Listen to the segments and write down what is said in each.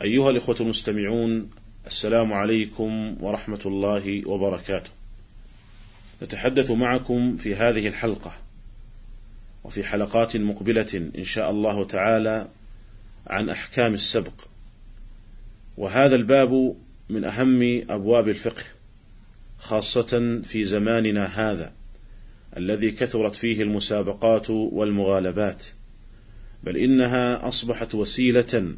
أيها الإخوة المستمعون السلام عليكم ورحمة الله وبركاته. نتحدث معكم في هذه الحلقة وفي حلقات مقبلة إن شاء الله تعالى عن أحكام السبق. وهذا الباب من أهم أبواب الفقه خاصة في زماننا هذا الذي كثرت فيه المسابقات والمغالبات بل إنها أصبحت وسيلة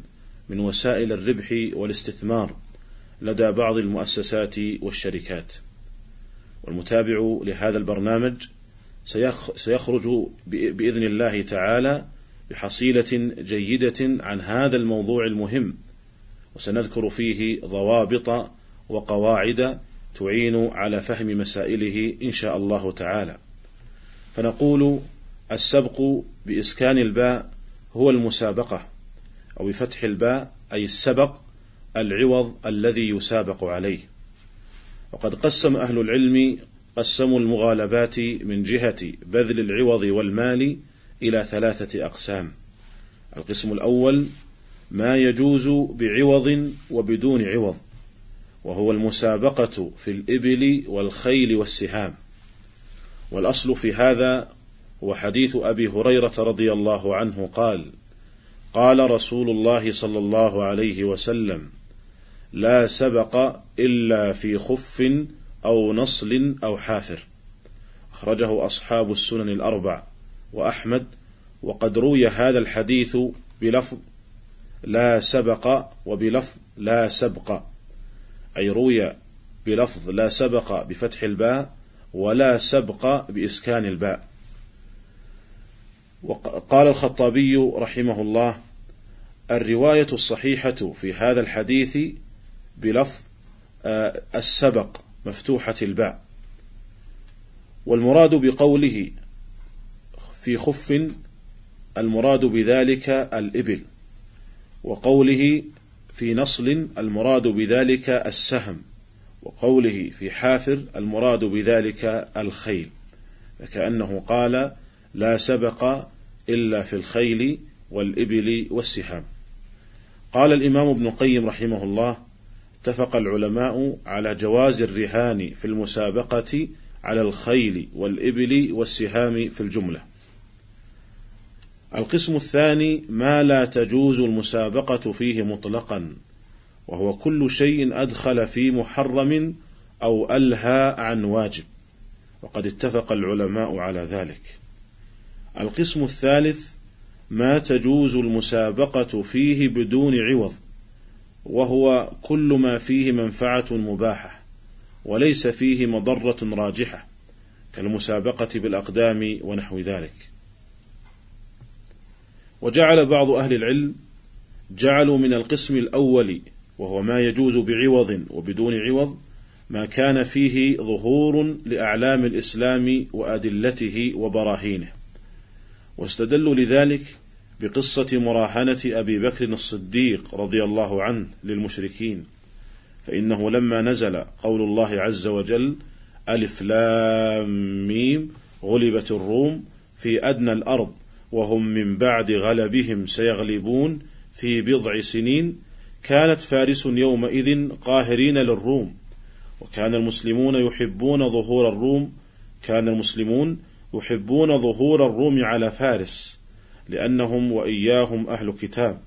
من وسائل الربح والاستثمار لدى بعض المؤسسات والشركات. والمتابع لهذا البرنامج سيخرج بإذن الله تعالى بحصيلة جيدة عن هذا الموضوع المهم وسنذكر فيه ضوابط وقواعد تعين على فهم مسائله إن شاء الله تعالى. فنقول السبق بإسكان الباء هو المسابقة أو بفتح الباء أي السبق العوض الذي يسابق عليه. وقد قسم أهل العلم قسموا المغالبات من جهة بذل العوض والمال إلى ثلاثة أقسام. القسم الأول ما يجوز بعوض وبدون عوض وهو المسابقة في الإبل والخيل والسهام. والأصل في هذا هو حديث أبي هريرة رضي الله عنه قال قال رسول الله صلى الله عليه وسلم لا سبق إلا في خف أو نصل أو حافر. أخرجه أصحاب السنن الأربع وأحمد وقد روي هذا الحديث بلفظ لا سبق وبلفظ لا سبق أي روي بلفظ لا سبق بفتح الباء ولا سبق بإسكان الباء. وقال الخطابي رحمه الله الرواية الصحيحة في هذا الحديث بلفظ آه، السبق مفتوحة الباء. والمراد بقوله في خف المراد بذلك الإبل وقوله في نصل المراد بذلك السهم وقوله في حافر المراد بذلك الخيل. فكأنه قال لا سبق إلا في الخيل والإبل والسهام. قال الإمام ابن القيم رحمه الله اتفق العلماء على جواز الرهان في المسابقة على الخيل والإبل والسهام في الجملة. القسم الثاني ما لا تجوز المسابقة فيه مطلقا وهو كل شيء أدخل في محرم أو ألهى عن واجب وقد اتفق العلماء على ذلك. القسم الثالث ما تجوز المسابقة فيه بدون عوض وهو كل ما فيه منفعة مباحة وليس فيه مضرة راجحة كالمسابقة بالأقدام ونحو ذلك. وجعل بعض أهل العلم جعلوا من القسم الأول وهو ما يجوز بعوض وبدون عوض ما كان فيه ظهور لأعلام الإسلام وأدلته وبراهينه. واستدلوا لذلك بقصة مراهنة أبي بكر الصديق رضي الله عنه للمشركين فإنه لما نزل قول الله عز وجل ألف لام ميم غلبت الروم في أدنى الأرض وهم من بعد غلبهم سيغلبون في بضع سنين كانت فارس يومئذ قاهرين للروم وكان المسلمون يحبون ظهور الروم كان المسلمون يحبون ظهور الروم على فارس لأنهم وإياهم أهل كتاب.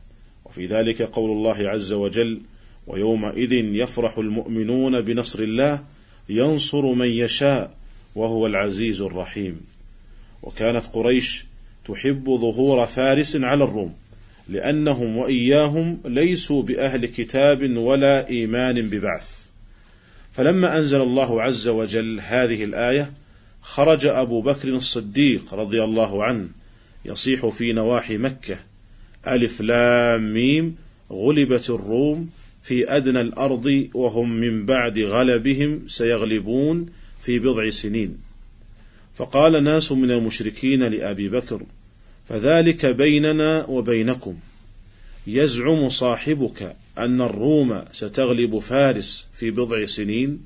وفي ذلك قول الله عز وجل ويومئذ يفرح المؤمنون بنصر الله ينصر من يشاء وهو العزيز الرحيم. وكانت قريش تحب ظهور فارس على الروم لأنهم وإياهم ليسوا بأهل كتاب ولا إيمان ببعث. فلما أنزل الله عز وجل هذه الآية خرج أبو بكر الصديق رضي الله عنه يصيح في نواحي مكة. ألف لام ميم غلبت الروم في أدنى الأرض وهم من بعد غلبهم سيغلبون في بضع سنين. فقال ناس من المشركين لأبي بكر فذلك بيننا وبينكم. يزعم صاحبك أن الروم ستغلب فارس في بضع سنين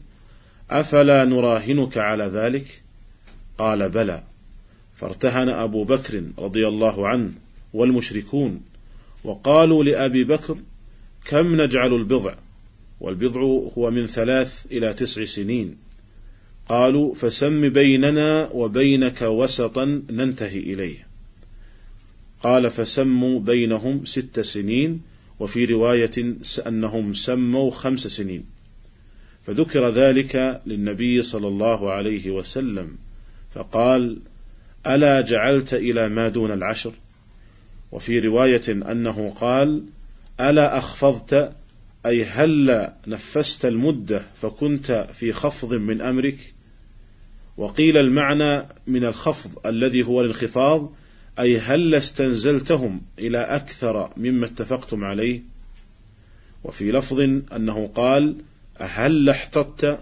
أفلا نراهنك على ذلك؟ قال بلى. فارتهن أبو بكر رضي الله عنه والمشركون وقالوا لأبي بكر كم نجعل البضع؟ والبضع هو من ثلاث إلى تسع سنين. قالوا فسم بيننا وبينك وسطا ننتهي إليه. قال فسموا بينهم ست سنين وفي رواية أنهم سموا خمس سنين. فذكر ذلك للنبي صلى الله عليه وسلم. فقال ألا جعلت إلى ما دون العشر؟ وفي رواية أنه قال ألا أخفضت؟ أي هل نفست المدة فكنت في خفض من أمرك؟ وقيل المعنى من الخفض الذي هو الانخفاض أي هل استنزلتهم إلى أكثر مما اتفقتم عليه؟ وفي لفظ أنه قال هل احتطت؟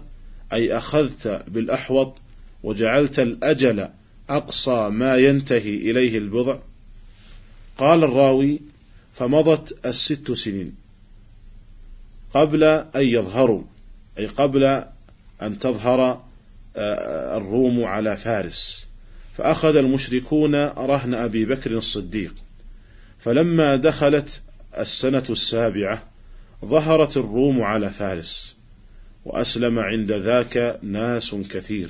أي أخذت بالأحوط؟ وجعلت الأجل أقصى ما ينتهي إليه البضع. قال الراوي فمضت الست سنين قبل أن يظهروا أي قبل أن تظهر آه، الروم على فارس. فأخذ المشركون رهن أبي بكر الصديق. فلما دخلت السنة السابعة ظهرت الروم على فارس وأسلم عند ذاك ناس كثير.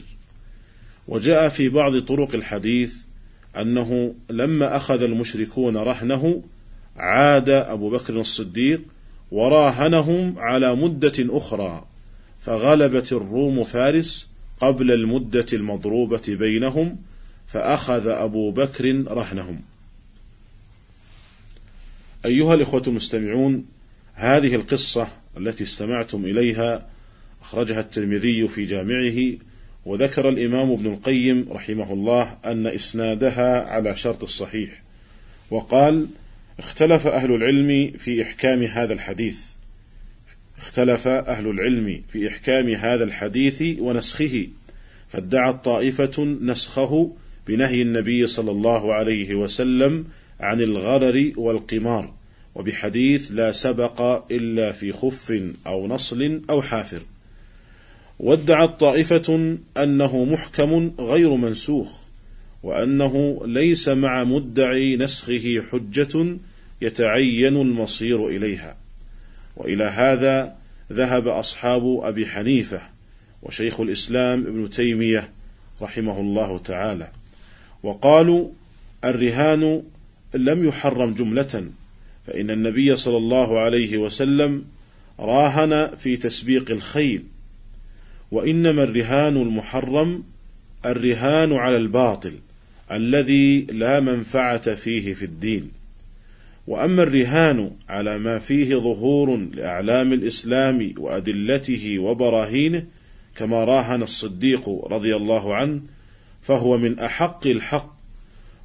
وجاء في بعض طرق الحديث أنه لما أخذ المشركون رهنه عاد أبو بكر الصديق وراهنهم على مدة أخرى فغلبت الروم فارس قبل المدة المضروبة بينهم فأخذ أبو بكر رهنهم. أيها الإخوة المستمعون، هذه القصة التي استمعتم إليها أخرجها الترمذي في جامعه، وذكر الإمام ابن القيم رحمه الله أن إسنادها على شرط الصحيح، وقال: اختلف أهل العلم في إحكام هذا الحديث. اختلف أهل العلم في إحكام هذا الحديث ونسخه، فادعت طائفة نسخه بنهي النبي صلى الله عليه وسلم عن الغرر والقمار وبحديث لا سبق إلا في خف أو نصل أو حافر وادعت طائفة أنه محكم غير منسوخ وأنه ليس مع مدعي نسخه حجة يتعين المصير إليها. وإلى هذا ذهب أصحاب أبي حنيفة وشيخ الإسلام ابن تيمية رحمه الله تعالى وقالوا الرهان لم يحرم جملة فإن النبي صلى الله عليه وسلم راهن في تسبيق الخيل وإنما الرهان المحرم الرهان على الباطل الذي لا منفعة فيه في الدين. وأما الرهان على ما فيه ظهور لأعلام الإسلام وأدلته وبراهينه كما راهن الصديق رضي الله عنه فهو من أحق الحق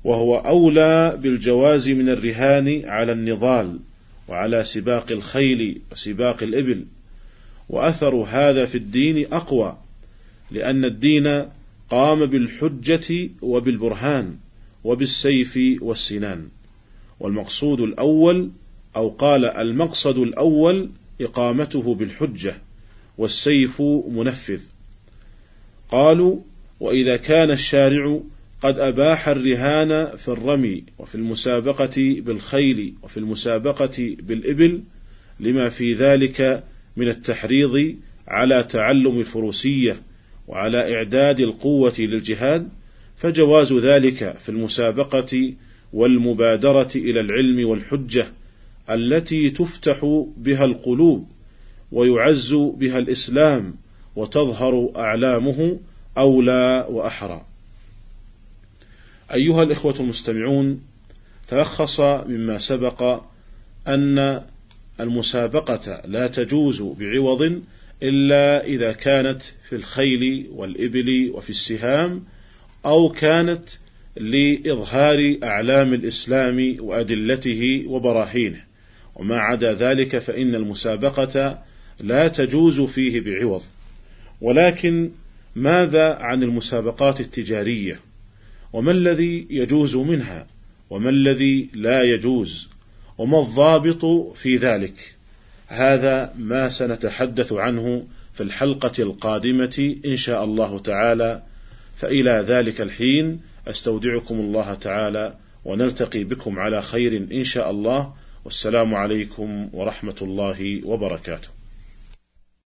وهو أولى بالجواز من الرهان على النضال وعلى سباق الخيل وسباق الإبل. وأثر هذا في الدين أقوى لأن الدين قام بالحجة وبالبرهان وبالسيف والسنان. والمقصود الأول أو قال المقصد الأول إقامته بالحجة والسيف منفذ. قالوا وإذا كان الشارع قد أباح الرهان في الرمي وفي المسابقة بالخيل وفي المسابقة بالإبل لما في ذلك من التحريض على تعلم الفروسية وعلى إعداد القوة للجهاد فجواز ذلك في المسابقة والمبادرة إلى العلم والحجة التي تفتح بها القلوب ويعز بها الإسلام وتظهر أعلامه أولى وأحرى. أيها الإخوة المستمعون، تلخص مما سبق أن المسابقة لا تجوز بعوض إلا إذا كانت في الخيل والإبل وفي السهام أو كانت لإظهار أعلام الإسلام وأدلته وبراهينه، وما عدا ذلك فإن المسابقة لا تجوز فيه بعوض. ولكن ماذا عن المسابقات التجارية؟ وما الذي يجوز منها؟ وما الذي لا يجوز؟ وما الضابط في ذلك. هذا ما سنتحدث عنه في الحلقة القادمة إن شاء الله تعالى. فإلى ذلك الحين أستودعكم الله تعالى ونلتقي بكم على خير إن شاء الله. والسلام عليكم ورحمة الله وبركاته.